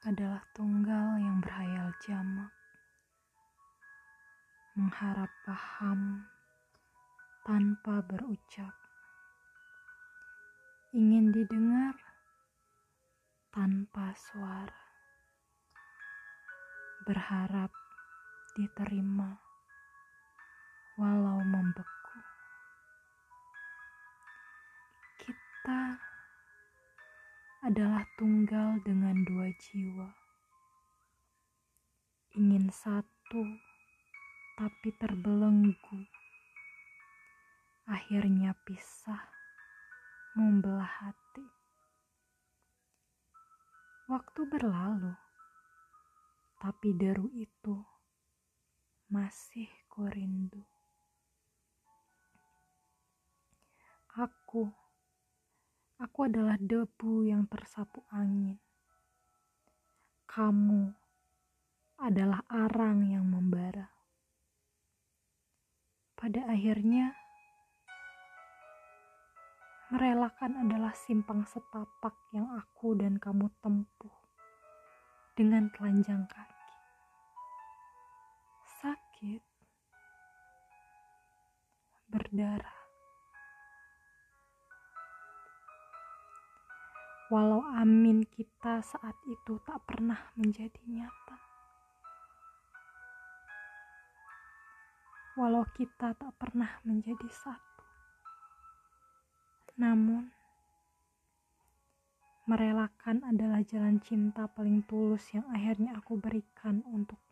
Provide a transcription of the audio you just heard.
adalah tunggal yang berhayal jamak, mengharap paham tanpa berucap, ingin didengar tanpa suara, berharap diterima walau membeku. Kita adalah tunggal dengan dua jiwa. Ingin satu, tapi terbelenggu. Akhirnya pisah, membelah hati. Waktu berlalu, tapi deru itu masih kurindu. Aku Aku adalah debu yang tersapu angin. Kamu adalah arang yang membara. Pada akhirnya, merelakan adalah simpang setapak yang aku dan kamu tempuh dengan telanjang kaki. Sakit, berdarah walau amin kita saat itu tak pernah menjadi Walau kita tak pernah menjadi satu, namun merelakan adalah jalan cinta paling tulus yang akhirnya aku berikan untukmu.